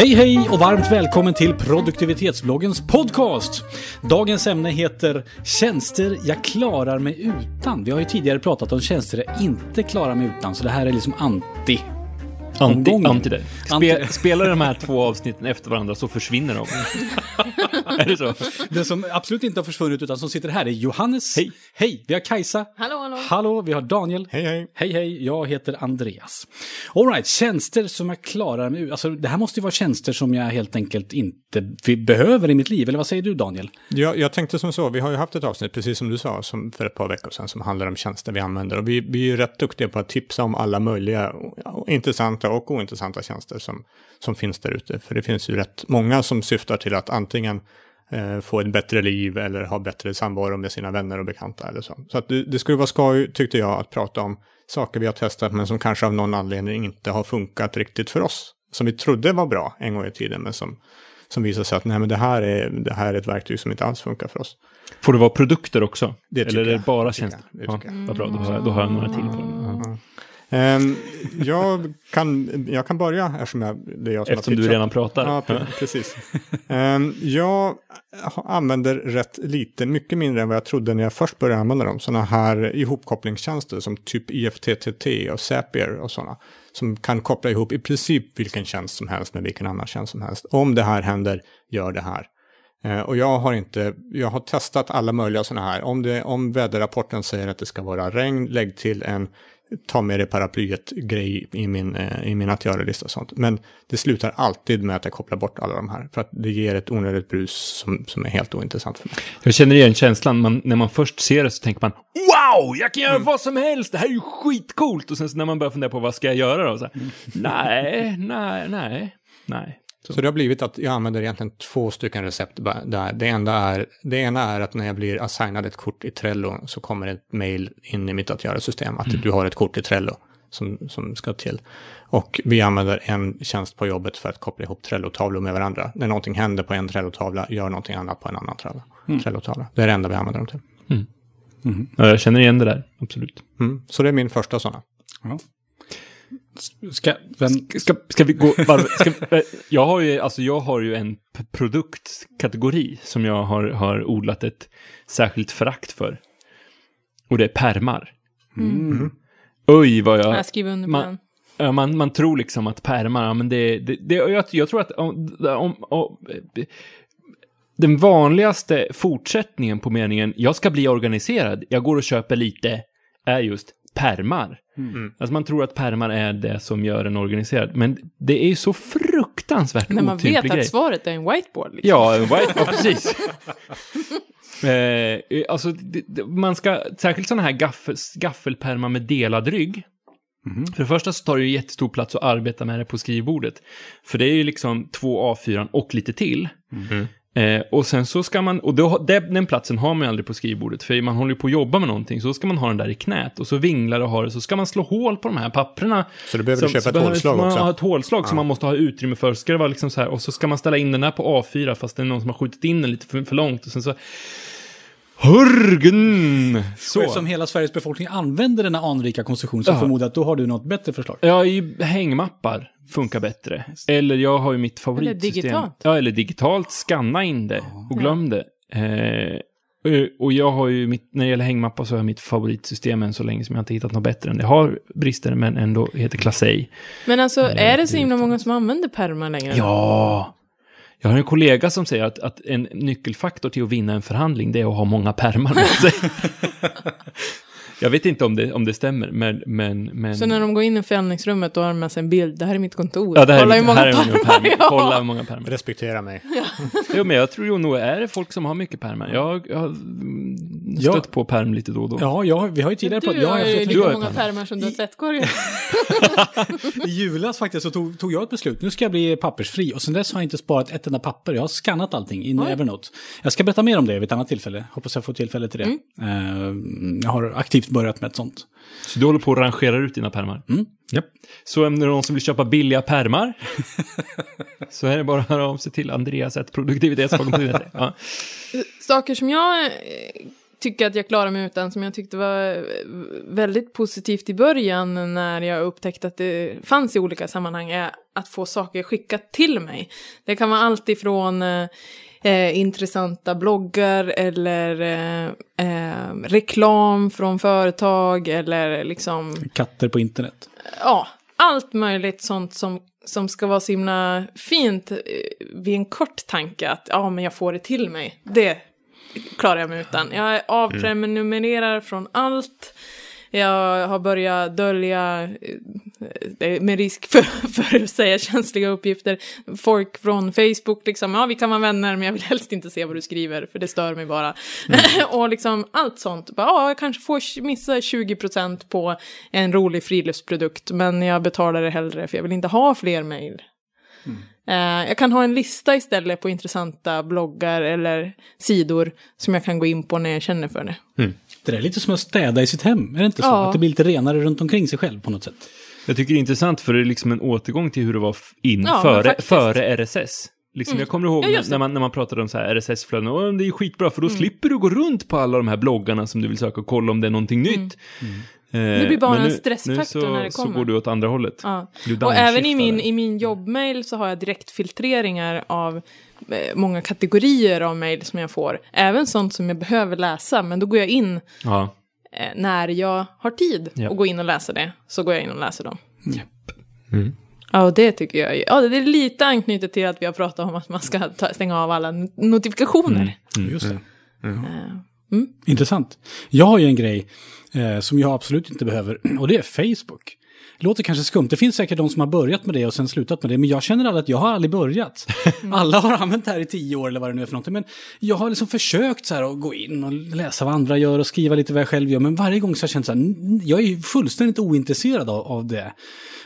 Hej hej och varmt välkommen till produktivitetsbloggens podcast. Dagens ämne heter Tjänster jag klarar mig utan. Vi har ju tidigare pratat om tjänster jag inte klarar mig utan, så det här är liksom anti. Anti, Omgången. anti det. Spe, Spelar de här två avsnitten efter varandra så försvinner de. är det så? Den som absolut inte har försvunnit utan som sitter här är Johannes. Hej. Hej, vi har Kajsa. Hallå, hallå. Hallå, vi har Daniel. Hej, hej. Hej, hej, jag heter Andreas. All right, tjänster som jag klarar mig ur. Alltså, det här måste ju vara tjänster som jag helt enkelt inte behöver i mitt liv. Eller vad säger du, Daniel? Jag, jag tänkte som så, vi har ju haft ett avsnitt, precis som du sa, som för ett par veckor sedan, som handlar om tjänster vi använder. Och vi, vi är ju rätt duktiga på att tipsa om alla möjliga och- intressanta och ointressanta tjänster som, som finns där ute. För det finns ju rätt många som syftar till att antingen få ett bättre liv eller ha bättre samvaro med sina vänner och bekanta eller så. Så det, det skulle vara skoj, tyckte jag, att prata om saker vi har testat men som kanske av någon anledning inte har funkat riktigt för oss. Som vi trodde var bra en gång i tiden, men som, som visar sig att nej, men det, här är, det här är ett verktyg som inte alls funkar för oss. Får det vara produkter också? Det Eller är det bara tjänster? Ja, vad bra, då har, jag, då har jag några till på den. Ehm, jag, kan, jag kan börja eftersom jag, det är jag som Eftersom har du redan pratar. Ja, pre- precis. Ehm, jag använder rätt lite, mycket mindre än vad jag trodde när jag först började använda dem. Sådana här ihopkopplingstjänster som typ IFTTT och Zapier och sådana. Som kan koppla ihop i princip vilken tjänst som helst med vilken annan tjänst som helst. Om det här händer, gör det här. Eh, Och jag har inte, jag har testat alla möjliga sådana här. Om, det, om väderrapporten säger att det ska vara regn, lägg till en ta med dig paraplyet-grej i min, eh, i min att göra-lista och sånt. Men det slutar alltid med att jag kopplar bort alla de här. För att det ger ett onödigt brus som, som är helt ointressant för mig. Jag känner igen känslan, man, när man först ser det så tänker man Wow, jag kan göra Mm. vad som helst, det här är ju skitcoolt! Och sen så när man börjar fundera på vad ska jag göra då? Så här, Mm. nej, nej, nej, nej. Så det har blivit att jag använder egentligen två stycken recept där. Det, enda är, det ena är att när jag blir assignad ett kort i Trello så kommer ett mail in i mitt att göra-system att du har ett kort i Trello som, som ska till. Och vi använder en tjänst på jobbet för att koppla ihop Trello-tavlor med varandra. När någonting händer på en Trello-tavla, gör någonting annat på en annan Trello- Trello-tavla. Det är det enda vi använder dem till. Ja, jag känner igen det där, absolut. Mm. Så det är min första sådana. Ja. Ska, vem, Ska, ska vi gå varv, ska, jag, har ju, alltså jag har ju en produktkategori som jag har, har odlat ett särskilt förakt för. Och det är permar. Mm. Oj, vad jag... Jag skriver under på Man- den. Man, man tror liksom att pärmar, ja, men det, det, det jag, jag tror att om, om, om, den vanligaste fortsättningen på meningen jag ska bli organiserad, jag går och köper lite, är just pärmar. Mm. Alltså man tror att pärmar är det som gör en organiserad, men det är ju så fruktansvärt När man otymplig vet grej. att svaret är en whiteboard. Liksom. Ja, en white, ja precis. eh, alltså, det, det, man ska, särskilt sådana här gaffel, gaffelpärmar med delad rygg. För det första så tar det ju jättestor plats att arbeta med det på skrivbordet. För det är ju liksom två A4 och lite till. Eh, och sen så ska man, och då, den, platsen har man ju aldrig på skrivbordet, för man håller ju på att jobba med någonting, så då ska man ha den där i knät, och så vinglar och har det, så ska man slå hål på de här papperna. Så du behöver Så- köpa så ett behöver hålslag man också? ha ett hålslag som man måste ha utrymme för. Ska det vara liksom så här, och så ska man ställa in den här på A4 fast det är någon som har skjutit in den lite för, för långt. Och sen så... Hörgen! Så. Eftersom hela Sveriges befolkning använder denna anrika konstruktion så Ja. förmodar jag att då har du något bättre förslag. Ja, i hängmappar funkar bättre. Eller jag har ju mitt favoritsystem. digitalt. Ja, eller digitalt. Scanna in det och glöm det. Eh, och jag har ju mitt, när det gäller hängmappar så har jag mitt favoritsystem än så länge som jag inte hittat något bättre än. Det har brister men ändå heter Classey. Men alltså, är det så himla många som använder pärmar längre? Ja! Jag har en kollega som säger att, att en nyckelfaktor till att vinna en förhandling det är att ha många pärmar med sig. jag vet inte om det, om det stämmer, men... men, men... Så när de går in i förhandlingsrummet då har de med sig en bild. Det här är mitt kontor. Ja, det här Kolla är, hur många pärmar jag Kolla har. hur många pärmar. Respektera mig. Jo, men jag tror ju nog är det folk som har mycket pärmar. Jag, jag har mm, Ja. stött på pärm lite då och då. Ja, jag, vi har ju tidigare Du pratat... Jag har ju fått Du lika många pärmar. pärmar som du har tvättkorgar. I julas faktiskt så tog, tog jag ett beslut. Nu ska jag bli pappersfri. Och sen dess har jag inte sparat ett enda papper. Jag har skannat allting in i. Evernote. Jag ska berätta mer om det vid ett annat tillfälle. Hoppas jag får tillfälle till det. Eh, jag har aktivt börjat med ett sånt. Så du håller på att rangera ut dina pärmar. Mm. Japp. Så om det är någon som vill köpa billiga pärmar så är det bara att höra av sig till Andreas. Ja. Saker som jag eh, tycka att jag klarar mig utan, som jag tyckte var eh, väldigt positivt i början när jag upptäckte att det fanns i olika sammanhang, är att få saker skickat till mig. Det kan vara allt ifrån eh, intressanta bloggar eller eh, eh, reklam från företag eller liksom, Katter på internet. ja, allt möjligt sånt som, som ska vara så himla fint eh, vid en kort tanke att ja, men jag får det till mig. Det klarar jag mig utan. Jag avprenumererar från allt. Jag har börjat dölja, eh, med risk för, för att säga känsliga uppgifter, folk från Facebook, liksom, ja vi kan vara vänner men jag vill helst inte se vad du skriver för det stör mig bara. och liksom allt sånt, bara, ja jag kanske får missa 20% på en rolig friluftsprodukt men jag betalar det hellre för jag vill inte ha fler mejl. Eh, jag kan ha en lista istället på intressanta bloggar eller sidor som jag kan gå in på när jag känner för det. Det är lite som att städa i sitt hem, är det inte så? Ja. Att det blir lite renare runt omkring sig själv på något sätt. Jag tycker det är intressant för det är liksom en återgång till hur det var in Ja, före, före RSS. Liksom, Jag kommer ihåg Ja, när, man, när man pratade om så här RSS-flöden, det är skitbra för då Mm. slipper du gå runt på alla de här bloggarna som du vill söka och kolla om det är någonting nytt. Eh, Mm. Det blir bara men en stressfaktor nu så, när det så kommer. går du åt andra hållet. Ja. Du Och även i min, i min jobbmail så har jag direktfiltreringar av eh, många kategorier av mail som jag får. Även sånt som jag behöver läsa, men då går jag in Ja. eh, när jag har tid Ja. och gå in och läsa det. Så går jag in och läser dem. Mm. Ja, och det tycker jag. Ja, det är lite anknutet till att vi har pratat om att man ska ta, stänga av alla not- notifikationer. Just det. Mm. Intressant. Jag har ju en grej eh, som jag absolut inte behöver och det är Facebook. Låter kanske skumt. Det finns säkert de som har börjat med det och sen slutat med det. Men jag känner aldrig att jag har aldrig börjat. Alla har använt det här i tio år eller vad det nu är för någonting. Men jag har liksom försökt så här att gå in och läsa vad andra gör och skriva lite vad jag själv gör. Men varje gång så har jag känt så här, "N- jag är fullständigt ointresserad av, av det.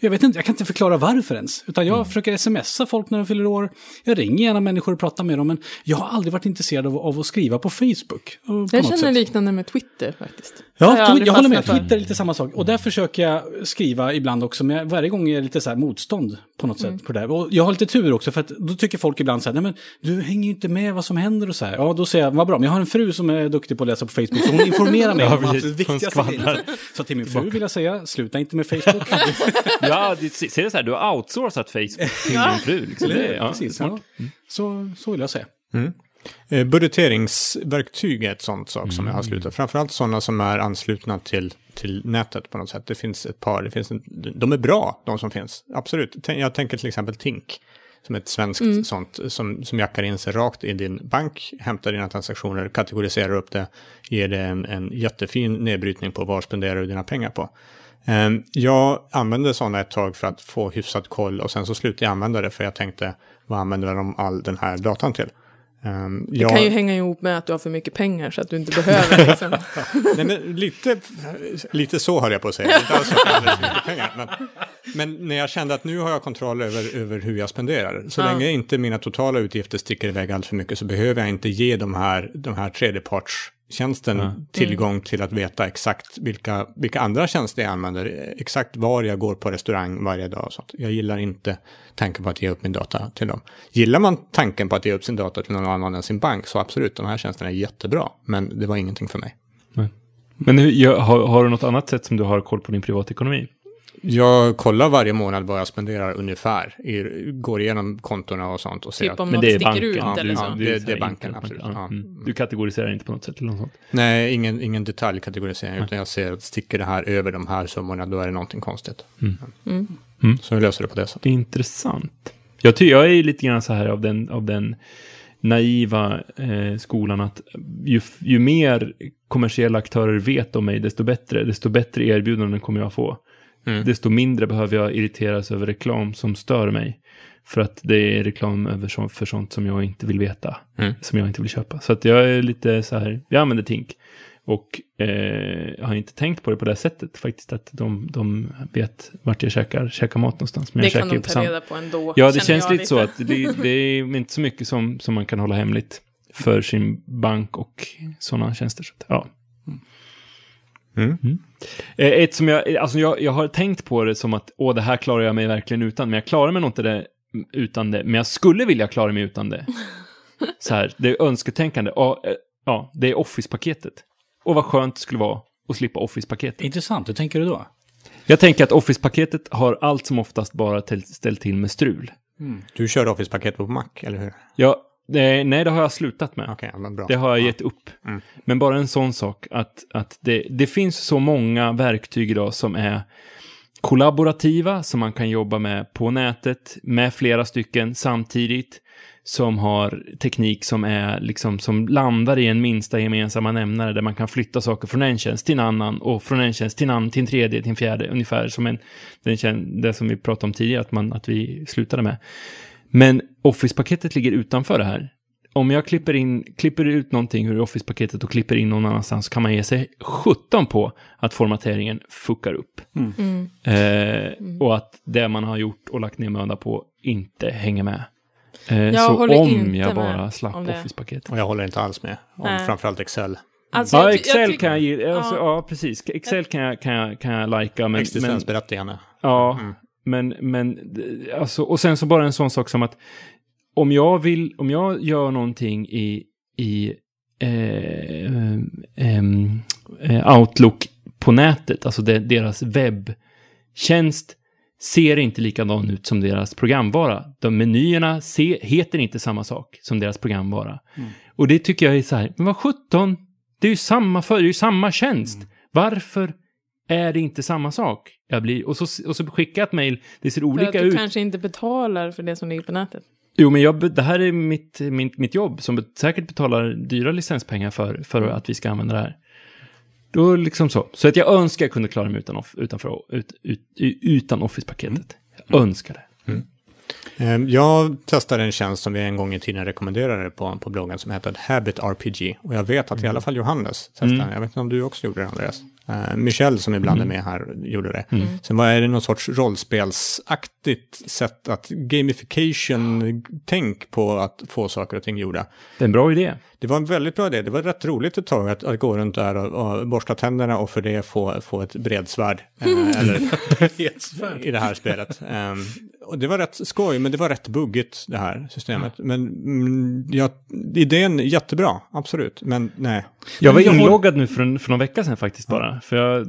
Jag vet inte, jag kan inte förklara varför ens. Utan jag försöker smsa folk när de fyller år. Jag ringer gärna människor och pratar med dem. Men jag har aldrig varit intresserad av, av att skriva på Facebook. och på jag känner sätt. liknande med Twitter faktiskt. Ja, jag jag, håller med. Twitter är lite samma sak. Och där försöker jag skriva ibland också, men varje gång är det lite så motstånd på något Mm. sätt på det där. Och jag har lite tur också, för att då tycker folk ibland så här, nej men du hänger ju inte med vad som händer och så här. Ja, då säger jag, vad bra, men jag har en fru som är duktig på att läsa på Facebook, så hon informerar mig om absolut Hon viktigaste. Så till min fru vill jag säga, sluta inte med Facebook. Ja, det, ser det så här, du har outsourcat Facebook till din fru. Liksom. Det, ja, Precis, ja. Så, så vill jag säga. Eh, budgeteringsverktyg är ett sånt sak som jag har slutat. Framförallt sådana som är anslutna till, till nätet på något sätt. Det finns ett par, det finns en, de är bra, de som finns. Absolut. Jag tänker till exempel Tink, som är ett svenskt sånt, som, som jackar in sig rakt i din bank, hämtar dina transaktioner, kategoriserar upp det, ger det en, en jättefin nedbrytning på vad spenderar du dina pengar på. Ehm, Jag använde sådana ett tag för att få hyfsad koll och sen så slutade jag använda det för jag tänkte, vad använder de all den här datan till? Ehm, Det jag- kan ju hänga ihop med att du har för mycket pengar så att du inte behöver liksom. Nej, men lite, lite så höll jag på att säga. Inte alls mycket pengar. Men, men när jag kände att nu har jag kontroll över, över hur jag spenderar. Så Ja. länge inte mina totala utgifter sticker iväg allt för mycket så behöver jag inte ge de här, de här tredjepartstjänsten tillgång till att veta exakt vilka, vilka andra tjänster jag använder. Exakt var jag går på restaurang varje dag och sånt. Jag gillar inte tanken på att ge upp min data till dem. Gillar man tanken på att ge upp sin data till någon annan än sin bank så absolut, de här tjänsterna är jättebra. Men det var ingenting för mig. Men hur, har, har du något annat sätt som du har koll på din privatekonomi? Jag kollar varje månad vad jag spenderar ungefär. I, går igenom kontona och sånt och ser Typ att... om Men något det är sticker banken. ut Ja, eller ja, så. det- det här är banken, absolut. ja. Mm. Du kategoriserar inte på något sätt eller något sånt? Nej, ingen, ingen detaljkategorisering, utan jag ser att sticker det här över de här summorna, då är det någonting konstigt. Mm. Så vi löser det på det sättet. Intressant. Jag, ty- jag är ju lite grann så här av den, av den naiva eh, skolan att ju, ju mer kommersiella aktörer vet om mig, desto bättre. Desto bättre erbjudanden kommer jag få. Mm. Desto mindre behöver jag irriteras över reklam som stör mig. För att det är reklam över så, för sånt som jag inte vill veta. Mm. Som jag inte vill köpa. Så att jag är lite så här, jag använder Tink. Och eh, jag har inte tänkt på det på det sättet faktiskt. Att de, de vet vart jag käkar, käkar mat någonstans. Men Det jag kan de ta sam- reda på ändå. Ja, det känns lite så att det, det är inte så mycket som, som man kan hålla hemligt för sin bank och sådana tjänster. Så att, ja. Mm. Eh, Ett som jag, alltså jag, jag har tänkt på det som att, åh, det här klarar jag mig verkligen utan, men jag klarar mig nog inte det utan det, men jag skulle vilja klara mig utan det. Så här, det är önsketänkande. Ja, eh, ja det är Office-paketet. och vad skönt det skulle vara att slippa Office-paketet. Intressant, hur tänker du då? Jag tänker att Office-paketet har allt som oftast bara till, ställt till med strul. Du kör Office-paket på Mac, eller hur? Ja, eh, nej, det har jag slutat med. Bra. Det har jag Ja. gett upp. Men bara en sån sak att, att det, det finns så många verktyg idag som är kollaborativa, som man kan jobba med på nätet med flera stycken samtidigt, som har teknik som är liksom som landar i en minsta gemensamma nämnare där man kan flytta saker från en tjänst till en annan och från en tjänst till en annan till en tredje till en fjärde ungefär som en den det som vi pratade om tidigare att man att vi slutade med. Men Office-paketet ligger utanför det här. Om jag klipper, in, klipper ut någonting ur Office-paketet och klipper in någon annanstans kan man ge sig 17 på att formateringen fuckar upp. Mm. Eh, och att det man har gjort och lagt ner möda på inte hänger med. Eh, Jag så håller om inte jag med bara slapp. Office-paketet. Och jag håller inte alls med. Om Nej. framförallt Excel. Alltså, Ja, Excel kan jag ge, alltså, Ja. ja. precis. Excel kan jag, kan jag, kan jag lajka, men, men, Existensberättigande. Ja, Mm. Men, men alltså, och sen så bara en sån sak som att om jag vill, om jag gör någonting i, i eh, ehm, eh, Outlook på nätet, alltså det, deras webbtjänst ser inte likadan ut som deras programvara. De menyerna se, heter inte samma sak som deras programvara. Och det tycker jag är så här, men vad sjutton, det är ju samma för, det är ju samma tjänst. Varför är det inte samma sak? Jag blir, och, så, och så skickar jag ett mejl, det ser För att olika du ut. kanske inte betalar för det som ligger på nätet. Jo, men jag, det här är mitt, mitt, mitt jobb som säkert betalar dyra licenspengar för, för Mm. att vi ska använda det här. Då liksom så. Så att jag önskar jag kunde klara mig utan, off, utanför, ut, ut, utan Office-paketet. Jag önskar det. Eh, Jag testade en tjänst som vi en gång i tiden rekommenderade på, på bloggen som heter Habit RPG. Och jag vet att i alla fall Johannes testade den. Jag vet inte om du också gjorde det Andreas. Uh, Michel som ibland är med här gjorde det. Sen var är det någon sorts rollspelsaktigt sätt att gamification-tänk på att få saker och ting gjorda. Det är en bra idé. Det var en väldigt bra idé. Det var rätt roligt ett tag att, att gå runt där och, och borsta tänderna och för det få, få ett bredsvärd. Eh, eller i det här spelet. Ehm, och det var rätt skoj, men det var rätt buggigt det här systemet. Men mm, ja, idén jättebra, absolut. Men nej. Jag var har- inloggad nu för, en, för någon vecka sedan faktiskt bara. För jag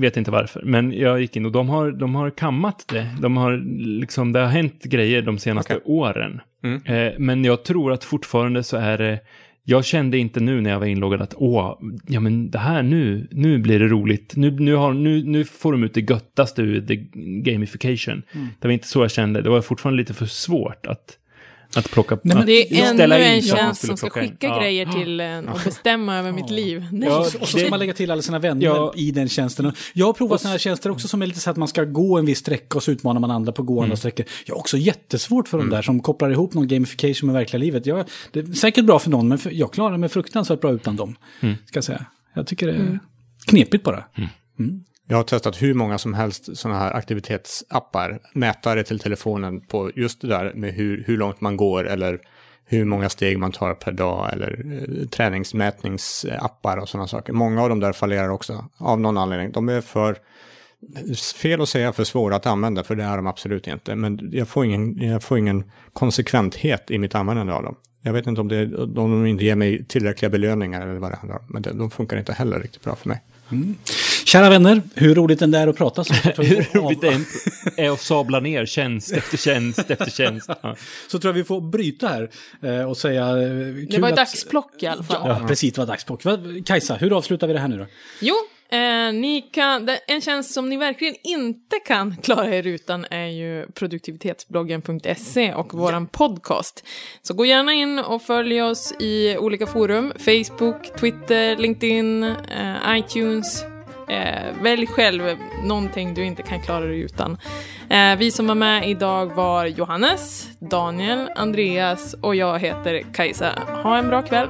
vet inte varför. Men jag gick in och de har, de har kammat det. De har liksom, det har hänt grejer de senaste Okej. åren. Mm. Eh, men jag tror att fortfarande så är det... Jag kände inte nu när jag var inloggad att åh, ja men det här nu, nu blir det roligt. Nu, nu, har, nu, nu får de ut det göttaste ur the gamification. Mm. Det var inte så jag kände. Det var fortfarande lite för svårt att, att plocka... Nej, men att Det är ännu ställa in en att tjänst som ska plocka in. skicka Ja. grejer till en och bestämma över mitt liv. Nej. Ja, Och så ska man lägga till alla sina vänner Ja. i den tjänsten. Jag har provat sådana här tjänster också som är lite så att man ska gå en viss sträcka och så utmanar man andra på att gå Mm. andra sträckor. Jag har också jättesvårt för de där som kopplar ihop någon gamification med verkliga livet. Jag, det är säkert bra för någon, men för, jag klarar mig fruktansvärt bra utan dem. Mm. Ska jag säga. Jag tycker det är knepigt bara. Jag har testat hur många som helst sådana här aktivitetsappar, mätare till telefonen på just det där med hur, hur långt man går eller hur många steg man tar per dag eller eh, träningsmätningsappar och sådana saker. Många av de där fallerar också av någon anledning. De är för, fel att säga, för svåra att använda, för det är de absolut inte. Men jag får ingen, jag får ingen konsekventhet i mitt användande av dem. Jag vet inte om, det, om de inte ger mig tillräckliga belöningar eller vad det handlar om. Men de funkar inte heller riktigt bra för mig. Mm. Kära vänner, hur roligt den där att prata så, Hur roligt det är att sabla ner tjänst efter tjänst efter tjänst. Ja. så tror jag vi får bryta här eh, och säga... eh, Det var att- dagsplock i alla fall. Ja, precis, det var dagsplock. Kajsa, hur avslutar vi det här nu då? Jo, eh, ni kan, en tjänst som ni verkligen inte kan klara er utan är ju produktivitetsbloggen.se och våran podcast. Så gå gärna in och följ oss i olika forum, Facebook, Twitter, LinkedIn, eh, iTunes. Eh, välj själv någonting du inte kan klara dig utan. Eh, vi som var med idag var Johannes, Daniel, Andreas och jag heter Kajsa. Ha en bra kväll!